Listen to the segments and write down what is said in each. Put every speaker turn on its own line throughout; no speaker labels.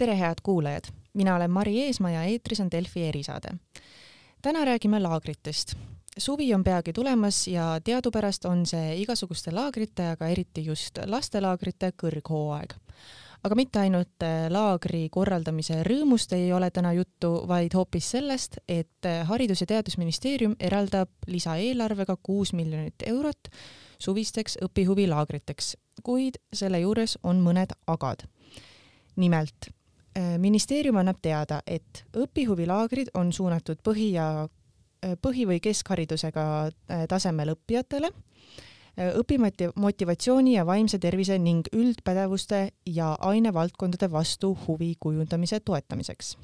tere, head kuulajad! mina olen Mari Eesmaa ja eetris on Delfi erisaade. täna räägime laagritest. suvi on peagi tulemas ja teadupärast on see igasuguste laagrite, aga eriti just lastelaagrite kõrghooaeg. aga mitte ainult äh, laagri korraldamise rõõmust ei ole täna juttu, vaid hoopis sellest, et äh, Haridus- ja Teadusministeerium eraldab lisaeelarvega kuus miljonit eurot suvisteks õpihuvilaagriteks, kuid selle juures on mõned agad. nimelt ministeerium annab teada, et õpihuvilaagrid on suunatud põhi ja, äh, põhi- või keskharidusega äh, tasemel õppijatele, õpimotivatsiooni ja vaimse tervise ning üldpädevuste ja ainevaldkondade vastu huvi kujundamise toetamiseks.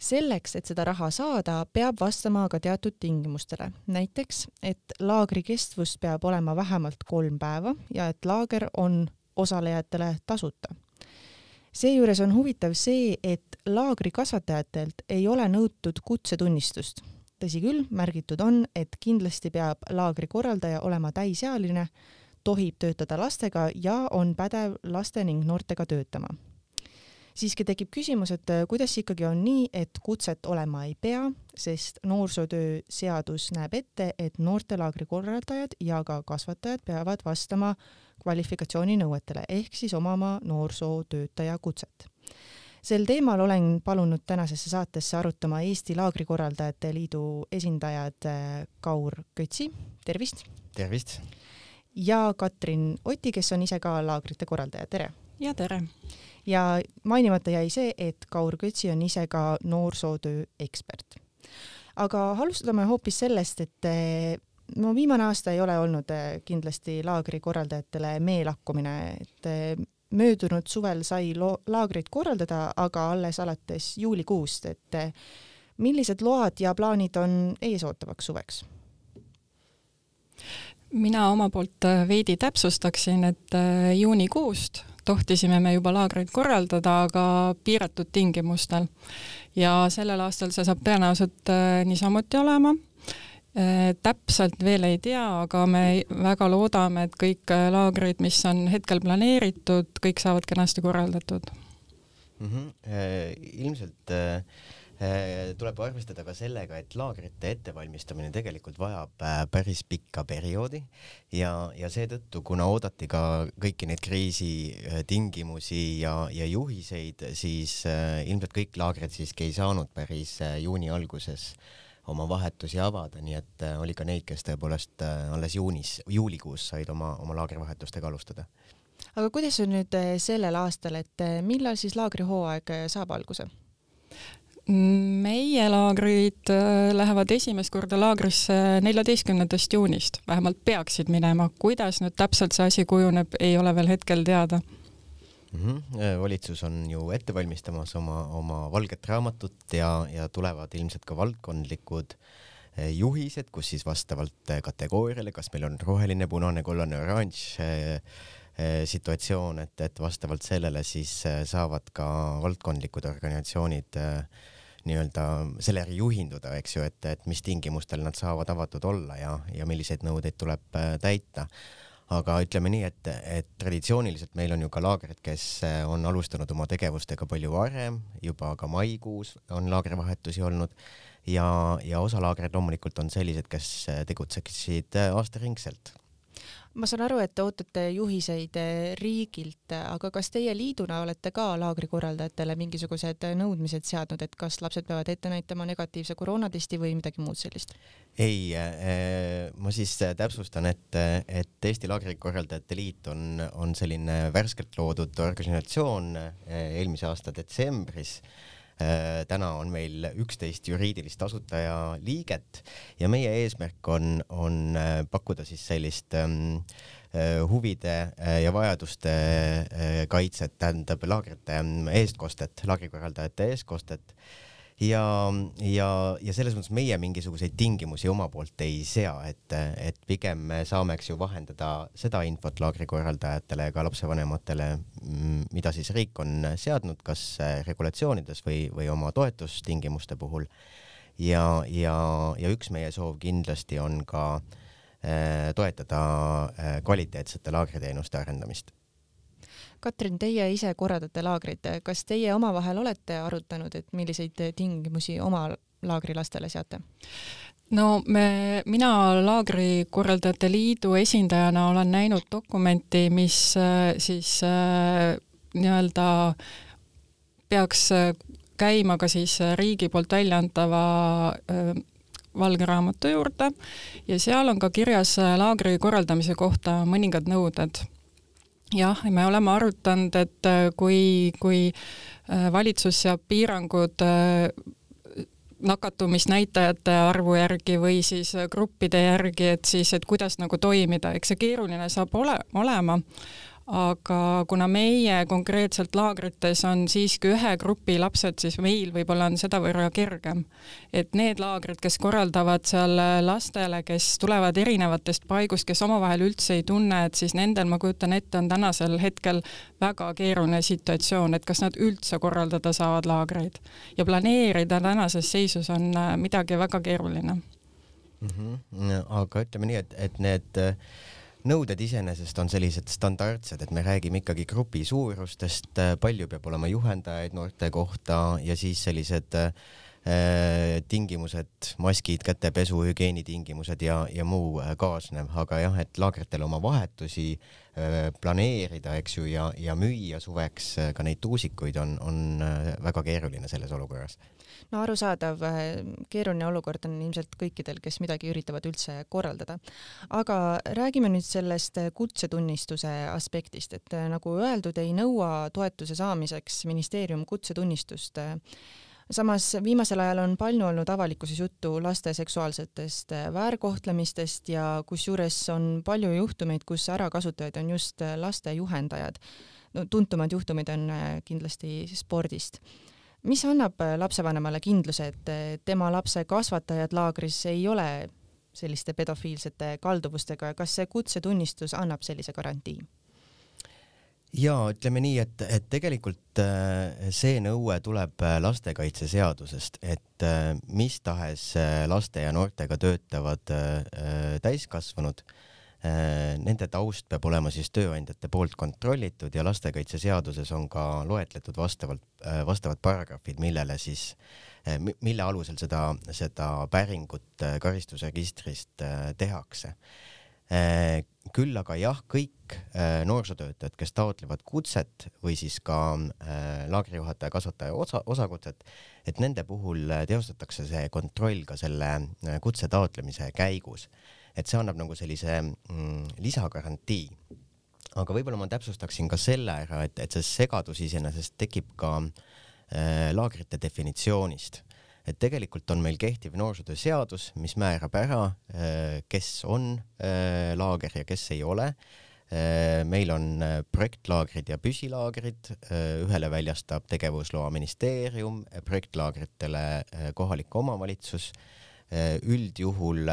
selleks, et seda raha saada, peab vastama aga teatud tingimustele, näiteks et laagri kestvus peab olema vähemalt kolm päeva ja et laager on osalejatele tasuta seejuures on huvitav see, et laagri kasvatajatelt ei ole nõutud kutsetunnistust. tõsi küll, märgitud on, et kindlasti peab laagri korraldaja olema täisealine, tohib töötada lastega ja on pädev laste ning noortega töötama. siiski tekib küsimus, et kuidas ikkagi on nii, et kutset olema ei pea, sest noorsootöö seadus näeb ette, et noortelaagri korraldajad ja ka kasvatajad peavad vastama kvalifikatsiooninõuetele ehk siis omama noorsootöötaja kutset. sel teemal olen palunud tänasesse saatesse arutama Eesti Laagrikorraldajate Liidu esindajad äh, Kaur Kötsi, tervist!
tervist!
ja Katrin Oti, kes on ise ka laagrite korraldaja, tere!
ja tere!
ja mainimata jäi see, et Kaur Kötsi on ise ka noorsootöö ekspert. aga alustame hoopis sellest, et no viimane aasta ei ole olnud äh, kindlasti laagri korraldajatele meelakkumine, et äh, möödunud suvel sai lo-, laagrit korraldada, aga alles alates juulikuust, et äh, millised load ja plaanid on eesootavaks suveks?
mina oma poolt veidi täpsustaksin, et juunikuust tohtisime me juba laagreid korraldada, aga piiratud tingimustel. ja sellel aastal see saab tõenäoliselt niisamuti olema täpselt veel ei tea, aga me väga loodame, et kõik äh, laagrid, mis on hetkel planeeritud, kõik saavad kenasti korraldatud
mm. -hmm. ilmselt tuleb arvestada ka sellega, et laagrite ettevalmistamine tegelikult vajab päris pikka perioodi ja, ja seetõttu, kuna oodati ka kõiki neid kriisitingimusi ja, ja juhiseid, siis ilmselt kõik laagrid siiski ei saanud päris juuni alguses äh, oma vahetusi avada, nii et äh, oli ka neid, kes tõepoolest äh, alles juunis, juulikuus said oma, oma laagrivahetustega alustada.
aga kuidas on nüüd äh, sellel aastal, et millal siis laagrihooaeg saab alguse?
meie laagrid lähevad esimest korda laagrisse neljateistkümnendast juunist, vähemalt peaksid minema, kuidas nüüd täpselt see asi kujuneb, ei ole veel hetkel teada
mm. -hmm. valitsus on ju ette valmistamas oma, oma valget raamatut ja, ja tulevad ilmselt ka valdkondlikud äh, juhised, kus siis vastavalt äh, kategooriale, kas meil on roheline, punane, kollane, oranž situatsioon, et, et vastavalt sellele siis saavad ka valdkondlikud organisatsioonid nii-öelda selle järgi juhinduda, eks ju, et, et mis tingimustel nad saavad avatud olla ja, ja milliseid nõudeid tuleb täita aga ütleme nii, et, et traditsiooniliselt meil on ju ka laagrid, kes eh, on alustanud oma tegevustega palju varem, juba ka maikuus on laagrivahetusi olnud. Ja, ja osa laagreid loomulikult on sellised, kes eh, tegutseksid eh, aastaringselt
ma saan aru, et te ootate juhiseid eh, riigilt, aga kas teie liiduna olete ka laagrikorraldajatele mingisugused nõudmised seadnud, et kas lapsed peavad ette näitama negatiivse koroonatesti või midagi muud sellist?
ei äh,, ma siis täpsustan, et, et Eesti Laagrikorraldajate Liit on, on selline värskelt loodud organisatsioon eelmise aasta detsembris täna on meil üksteist juriidilist asutaja liiget ja meie eesmärk on, on äh, pakkuda siis sellist ähm, äh, huvide ja vajaduste kaitset, tähendab laagrite ähm, eestkostet, laagrikorraldajate eestkostet ja, ja, ja selles mõttes meie mingisuguseid tingimusi oma poolt ei sea, et, et pigem me saame, eks ju, vahendada seda infot laagrikorraldajatele ja ka lapsevanematele, mm, mida siis riik on seadnud, kas regulatsioonides või, või oma toetustingimuste puhul. ja, ja, ja üks meie soov kindlasti on ka äh, toetada äh, kvaliteetsete laagriteenuste arendamist
Katrin, teie ise korraldate laagrit, kas teie omavahel olete arutanud, et milliseid tingimusi oma laagrilastele seate?
no me, mina Laagrikorraldajate Liidu esindajana olen näinud dokumenti, mis äh, siis äh, nii-öelda peaks äh, käima ka siis riigi poolt välja antava valge raamatu juurde ja seal on ka kirjas laagri korraldamise kohta mõningad nõuded. Jah, me oleme arutanud, et äh, kui, kui äh, valitsus seab piirangud nakatumisnäitajate arvu järgi või siis gruppide järgi, et siis, et kuidas nagu toimida, eks see keeruline saab ole, olema, aga kuna meie konkreetselt laagrites on siiski ühe grupi lapsed, siis meil võib-olla on sedavõrra kergem. et need laagrid, kes korraldavad seal lastele, kes tulevad erinevatest paigust, kes omavahel üldse ei tunne, et siis nendel, ma kujutan ette, on tänasel hetkel väga keeruline situatsioon, et kas nad üldse korraldada saavad laagreid. ja planeerida tänases seisus on äh, midagi väga keeruline
mm. -hmm. aga ütleme nii, et, et need äh, nõuded iseenesest on sellised standardsed, et me räägime ikkagi grupi suurustest, palju peab olema juhendajaid noorte kohta ja siis sellised äh, tingimused, maskid, kätepesu, hügieenitingimused ja, ja muu äh, kaasnev, aga jah, et laagritel oma vahetusi äh, planeerida, eks ju, ja, ja müüa suveks äh, ka neid tuusikuid on, on äh, väga keeruline selles olukorras
no arusaadav, äh, keeruline olukord on ilmselt kõikidel, kes midagi üritavad üldse korraldada. aga räägime nüüd sellest kutsetunnistuse aspektist, et äh, nagu öeldud, ei nõua toetuse saamiseks ministeerium kutsetunnistust samas viimasel ajal on palju olnud avalikkuses juttu laste seksuaalsetest väärkohtlemistest ja kusjuures on palju juhtumeid, kus ärakasutajaid on just laste juhendajad. no tuntumad juhtumid on kindlasti spordist mis annab äh, lapsevanemale kindluse, et äh, tema lapse kasvatajad laagris ei ole selliste pedofiilsete kalduvustega ja kas see kutsetunnistus annab sellise garantii?
Ja ütleme nii, et, et tegelikult äh, see nõue tuleb lastekaitseseadusest, et mis tahes laste ja noortega töötavad täiskasvanud äh, Äh, nende taust peab olema siis tööandjate poolt kontrollitud ja lastekaitseseaduses on ka loetletud vastavalt, äh, vastavad paragrahvid, millele siis, äh, mille alusel seda, seda päringut karistusregistrist tehakse. Küll aga jah, kõik noorsootöötajad, kes taotlevad kutset või siis ka laagrijuhataja, kasvataja osa, osakutset, et nende puhul teostatakse see kontroll ka selle kutse taotlemise käigus et see annab nagu sellise mm, lisagarantii. aga võib-olla ma täpsustaksin ka selle ära, et, et see segadus iseenesest tekib ka äh, laagrite definitsioonist et tegelikult on meil kehtiv noorsootöö seadus, mis määrab ära, äh, kes on äh, laager ja kes ei ole. Äh, meil on projektlaagrid ja püsilaagrid, ühele väljastab tegevusloa ministeerium, projektlaagritele kohalik omavalitsus. üldjuhul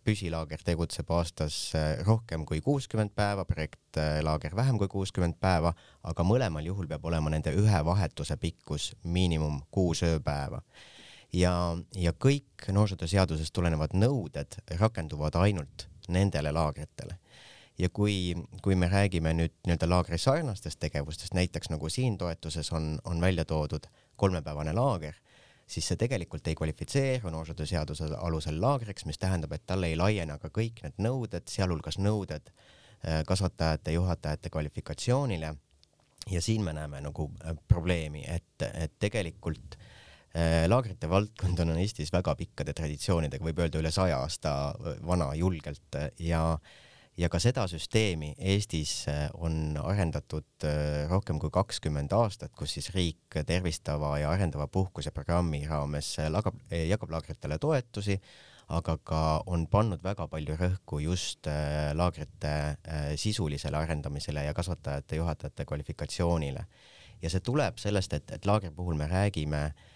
püsilaager tegutseb aastas rohkem kui kuuskümmend päeva, projektlaager vähem kui kuuskümmend päeva, aga mõlemal juhul peab olema nende ühe vahetuse pikkus miinimum kuus ööpäeva. Ja, ja kõik noorsootöö seadusest tulenevad nõuded rakenduvad ainult nendele laagritele ja kui, kui me räägime nüüd nii-öelda laagri sarnastest tegevustest, näiteks nagu siin toetuses on, on välja toodud kolmepäevane laager siis see tegelikult ei kvalifitseeru noorsootöö seaduse alusel laagriks, mis tähendab, et talle ei laiene ka kõik need nõuded, sealhulgas nõuded äh, kasvatajate, juhatajate kvalifikatsioonile. ja siin me näeme nagu äh, probleemi, et, et tegelikult äh, laagrite valdkond on Eestis väga pikkade traditsioonidega, võib öelda üle saja aasta vana julgelt ja äh, ja ka seda süsteemi Eestis äh, on arendatud äh, rohkem kui kakskümmend aastat, kus siis riik tervistava ja arendava puhkuse programmi raames äh, lagab, jagab laagritele toetusi, aga ka on pannud väga palju rõhku just laagrite sisulisele arendamisele ja kasvatajate, juhatajate kvalifikatsioonile. ja see tuleb sellest, et, et laagri puhul me räägime äh,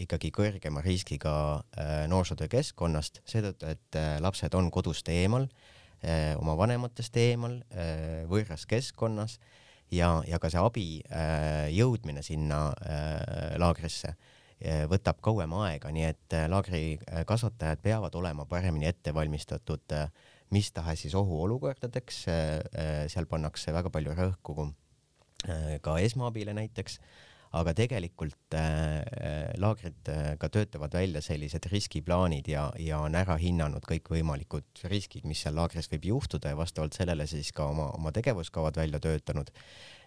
ikkagi kõrgema riskiga äh, noorsootöö keskkonnast, seetõttu, et äh, lapsed on kodust eemal äh,, Äh, oma vanematest eemal, äh, võõras keskkonnas ja, ja ka see abi äh, jõudmine sinna laagrisse võtab kauem aega, nii et laagri kasvatajad peavad olema paremini ette valmistatud mis tahes siis ohuolukordadeks. seal pannakse väga palju rõhku ka esmaabile näiteks aga tegelikult äh, laagrid äh, ka töötavad välja sellised riskiplaanid ja, ja on ära hinnanud kõikvõimalikud riskid, mis seal laagris võib juhtuda ja vastavalt sellele siis ka oma, oma tegevuskavad välja töötanud.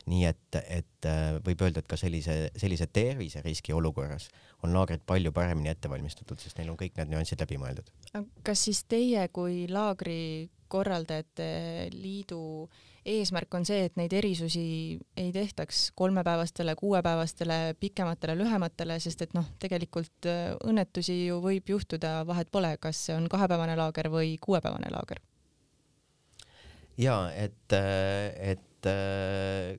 nii et, et äh, võib öelda, et ka sellise, sellise terviseriski olukorras on laagrid palju paremini ette valmistatud, sest neil on kõik need nüansid läbi mõeldud.
kas siis teie kui laagri korraldajate liidu äh, eesmärk on see, et neid erisusi ei tehtaks kolmepäevastele, kuuepäevastele, pikematele, lühematele, sest et noh, tegelikult äh, õnnetusi ju võib juhtuda, vahet pole, kas see on kahepäevane laager või kuuepäevane laager.
ja et, äh, et äh,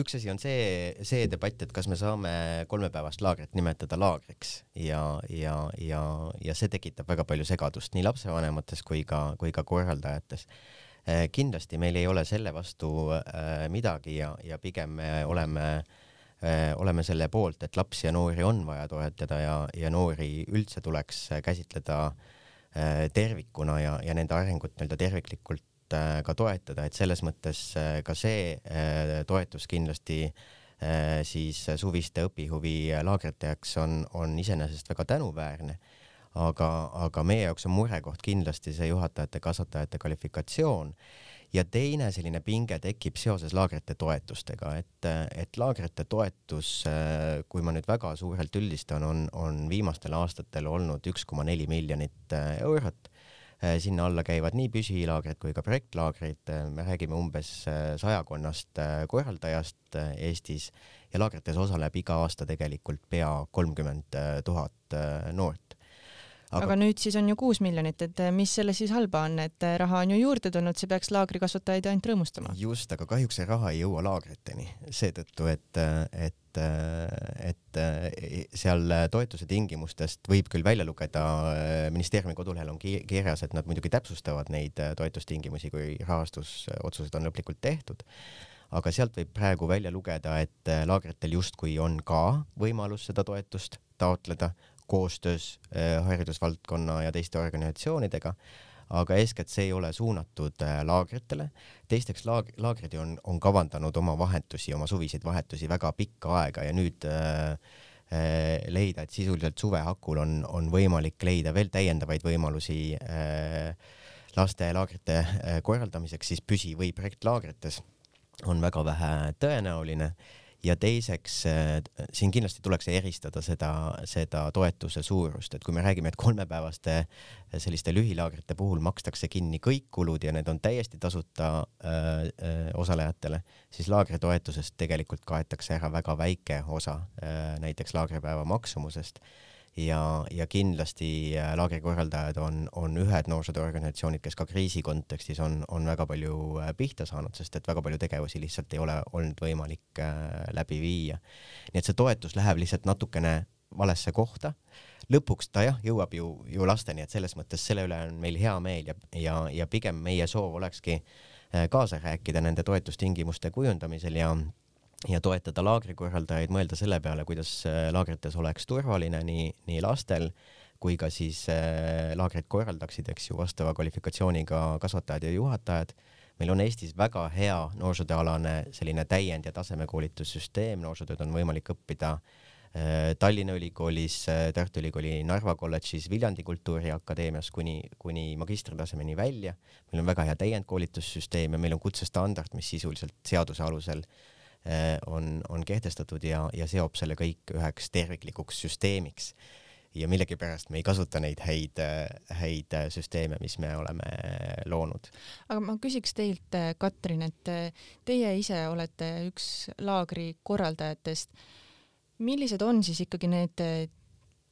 üks asi on see, see debatt, et kas me saame kolmepäevast laagrit nimetada laagriks ja, ja, ja, ja see tekitab väga palju segadust nii lapsevanemates kui ka, kui ka korraldajates kindlasti meil ei ole selle vastu äh, midagi ja, ja pigem me oleme, äh, oleme selle poolt, et lapsi ja noori on vaja toetada ja, ja noori üldse tuleks käsitleda tervikuna ja, ja nende arengut nii-öelda terviklikult ka toetada, et selles mõttes ka see toetus kindlasti siis suviste õpihuvilaagrite jaoks on, on iseenesest väga tänuväärne aga, aga meie jaoks on murekoht kindlasti see juhatajate, kasvatajate kvalifikatsioon. Ja teine selline pinge tekib seoses laagrite toetustega, et, et laagrite toetus, kui ma nüüd väga suurelt üldistan, on, on viimastel aastatel olnud üks koma neli miljonit eurot. sinna alla käivad nii püsilaagrid kui ka projektlaagrid, me räägime umbes sajakonnast korraldajast Eestis ja laagrites osaleb iga aasta tegelikult pea kolmkümmend tuhat noort
aga... aga nüüd siis on ju kuus miljonit, et eh, mis selles siis halba on, et eh, raha on ju juurde tulnud, see peaks laagrikasvatajaid ainult rõõmustama.
just, aga kahjuks see raha ei jõua laagriteni, seetõttu et, et et seal toetuse tingimustest võib küll välja lugeda, ministeeriumi kodulehel on kirjas, et nad muidugi täpsustavad neid toetustingimusi, kui rahastusotsused on lõplikult tehtud, aga sealt võib praegu välja lugeda, et laagritel justkui on ka võimalus seda toetust taotleda, koostöös äh, haridusvaldkonna ja teiste organisatsioonidega, aga eeskätt see ei ole suunatud äh, laagritele. teisteks laag-, laagrid on, on kavandanud oma vahetusi, oma suviseid vahetusi väga pikka aega ja nüüd äh, äh, leida, et sisuliselt suvehakul on, on võimalik leida veel täiendavaid võimalusi äh, lastelaagrite äh, korraldamiseks siis püsi- või projektlaagrites on väga vähe tõenäoline ja teiseks äh, siin kindlasti tuleks eristada seda, seda toetuse suurust, et kui me räägime, et kolmepäevaste äh, selliste lühilaagrite puhul makstakse kinni kõik kulud ja need on täiesti tasuta äh, äh, osalejatele, siis laagritoetusest tegelikult kaetakse ära väga väike osa äh, näiteks laagripäeva maksumusest ja, ja kindlasti äh, laagrikorraldajad on, on ühed noorsootööorganisatsioonid, kes ka kriisi kontekstis on, on väga palju äh, pihta saanud, sest et väga palju tegevusi lihtsalt ei ole olnud võimalik äh, läbi viia. nii et see toetus läheb lihtsalt natukene valesse kohta. lõpuks ta jah, jõuab ju, ju lasteni, et selles mõttes selle üle on meil hea meel ja, ja, ja pigem meie soov olekski kaasa rääkida nende toetustingimuste kujundamisel ja ja toetada laagrikorraldajaid, mõelda selle peale, kuidas äh, laagrites oleks turvaline nii, nii lastel kui ka siis äh, laagrit korraldaksid, eks ju, vastava kvalifikatsiooniga kasvatajad ja juhatajad. meil on Eestis väga hea noorsootööalane selline täiend- ja tasemekoolitussüsteem, noorsootööd on võimalik õppida äh, Tallinna Ülikoolis, Tartu Ülikooli Narva kolledžis, Viljandi Kultuuriakadeemias kuni, kuni magistritasemeni välja. meil on väga hea täiendkoolitussüsteem ja meil on kutsestandard, mis sisuliselt seaduse alusel Äh, on, on kehtestatud ja, ja seob selle kõik üheks terviklikuks süsteemiks. ja millegipärast me ei kasuta neid häid, häid süsteeme, mis me oleme loonud.
aga ma küsiks teilt, Katrin, et teie ise olete üks laagri korraldajatest. millised on siis ikkagi need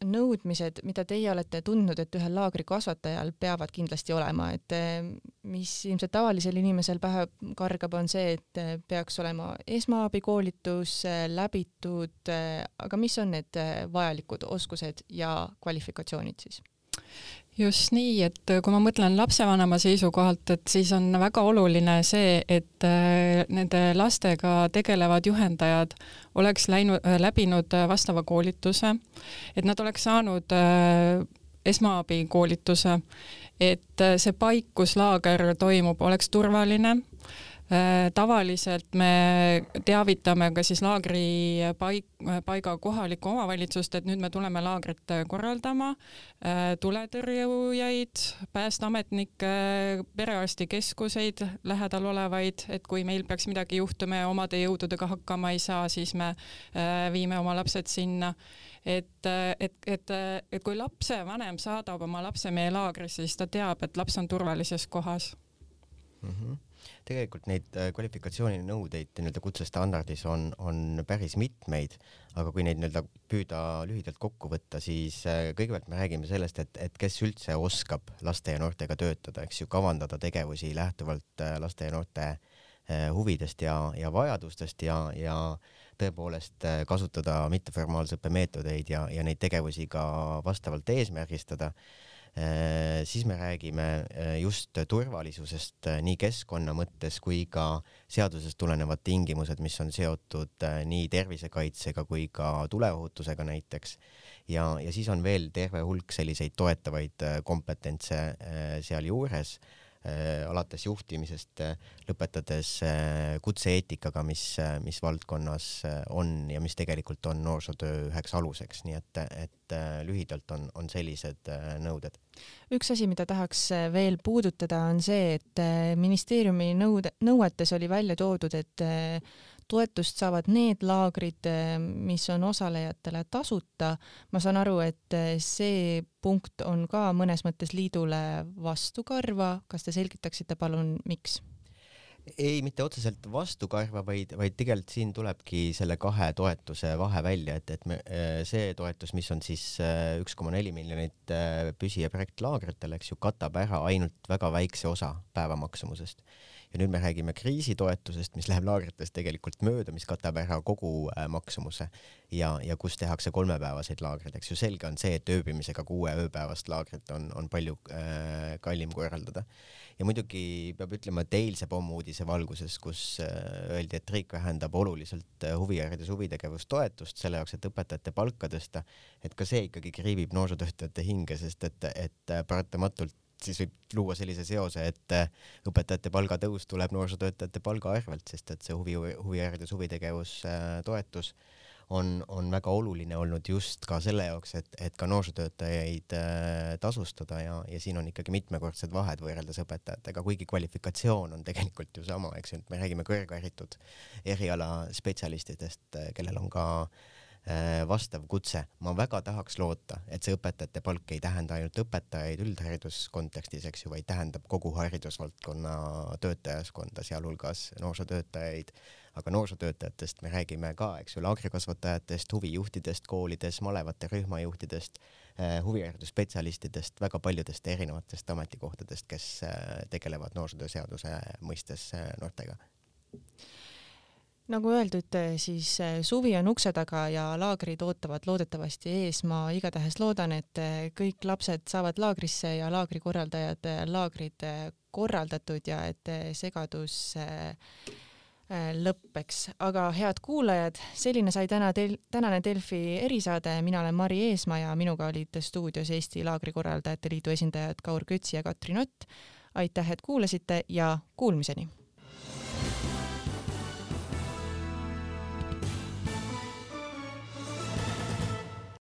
nõudmised, mida teie olete tundnud, et ühel laagrikasvatajal peavad kindlasti olema, et eh, mis ilmselt tavalisel inimesel pähe kargab, on see, et eh, peaks olema esmaabikoolitus eh, läbitud, aga mis on need vajalikud oskused ja kvalifikatsioonid siis?
Just nii, et kui ma mõtlen lapsevanema seisukohalt, et siis on väga oluline see, et äh, nende lastega tegelevad juhendajad oleks läinud, äh, läbinud äh, vastava koolituse, et nad oleks saanud esmaabikoolituse, et see paik, kus laager toimub, oleks turvaline Äh, tavaliselt me teavitame ka siis laagri paik, paiga kohalikku omavalitsust, et nüüd me tuleme laagrit korraldama, äh, tuletõrjujaid, päästeametnikke, perearstikeskuseid lähedal olevaid, et kui meil peaks midagi juhtuma ja omade jõududega hakkama ei saa, siis me äh, viime oma lapsed sinna. Et, et, et, et kui lapsevanem saadab oma lapse meie laagrisse, siis ta teab, et laps on turvalises kohas.
Mm. -hmm tegelikult neid äh, kvalifikatsiooninõudeid nii-öelda kutsestandardis on, on päris mitmeid, aga kui neid nii-öelda püüda lühidalt kokku võtta, siis äh, kõigepealt me räägime sellest, et, et kes üldse oskab laste ja noortega töötada, eks ju, kavandada tegevusi lähtuvalt äh, laste ja noorte huvidest ja, ja vajadustest ja, ja tõepoolest kasutada mitteformaalse õppe meetodeid ja, ja neid tegevusi ka vastavalt eesmärgistada siis me räägime äh, just turvalisusest äh, nii keskkonna mõttes kui ka seadusest tulenevad tingimused, mis on seotud nii tervisekaitsega kui ka tuleohutusega näiteks. ja, ja siis on veel terve hulk selliseid toetavaid kompetentse sealjuures Äh, alates juhtimisest, äh, lõpetades äh, kutse-eetikaga, mis, mis valdkonnas on ja mis tegelikult on noorsootöö üheks aluseks, nii et, et lühidalt on, on sellised nõuded.
üks asi, mida tahaks veel puudutada, on see, et ministeeriumi nõude, nõuetes oli välja toodud, et toetust saavad need laagrid, mis on osalejatele tasuta. ma saan aru, et see punkt on ka mõnes mõttes liidule vastukarva, kas te selgitaksite palun, miks?
ei, mitte otseselt vastukarva, vaid, vaid tegelikult siin tulebki selle kahe toetuse vahe välja, et, et me, see toetus, mis on siis äh, üks koma neli miljonit äh, püsi- ja projektlaagritel, eks ju, katab ära ainult väga väikse osa päevamaksumusest ja nüüd me räägime kriisitoetusest, mis läheb laagritest tegelikult mööda, mis katab ära kogu äh, maksumuse ja, ja kus tehakse kolmepäevaseid laagreid, eks ju, selge on see, et ööbimisega kuue ööpäevast laagrit on, on palju äh, kallim korraldada. ja muidugi peab ütlema, et eilse pommuudise valguses, kus äh, öeldi, et riik vähendab oluliselt äh, huviharidus, huvitegevustoetust selle jaoks, et õpetajate palka tõsta, et ka see ikkagi kriibib noorsootöötajate hinge, sest et, et äh, paratamatult siis võib luua sellise seose, et äh, õpetajate palgatõus tuleb noorsootöötajate palga arvelt, sest et see huvi, huviharidus, huvitegevus toetus on, on väga oluline olnud just ka selle jaoks, et, et ka noorsootöötajaid äh, tasustada ja, ja siin on ikkagi mitmekordsed vahed võrreldes õpetajatega, kuigi kvalifikatsioon on tegelikult ju sama, eks ju, et me räägime kõrgharitud erialaspetsialistidest, kellel on ka äh, Äh, vastav kutse. ma väga tahaks loota, et see õpetajate palk ei tähenda ainult õpetajaid üldhariduskontekstis, eks ju, vaid tähendab kogu haridusvaldkonna töötajaskonda, sealhulgas noorsootöötajaid, aga noorsootöötajatest me räägime ka, eks ju, laagrikasvatajatest, huvijuhtidest koolides, malevate rühmajuhtidest, äh, huviharidusspetsialistidest, väga paljudest erinevatest ametikohtadest, kes äh, tegelevad noorsootöö seaduse mõistes noortega
nagu öeldud, siis eh, suvi on ukse taga ja laagrid ootavad loodetavasti ees. ma igatahes loodan, et eh, kõik lapsed saavad laagrisse ja laagri korraldajad eh, laagrid korraldatud ja et segadus lõppeks. aga head kuulajad, selline sai täna tel-, tänane Delfi erisaade, mina olen Mari Eesmaa ja minuga olid stuudios Eesti Laagrikorraldajate Liidu esindajad Kaur Kötsi ja Katrin Ott. aitäh, et kuulasite ja kuulmiseni!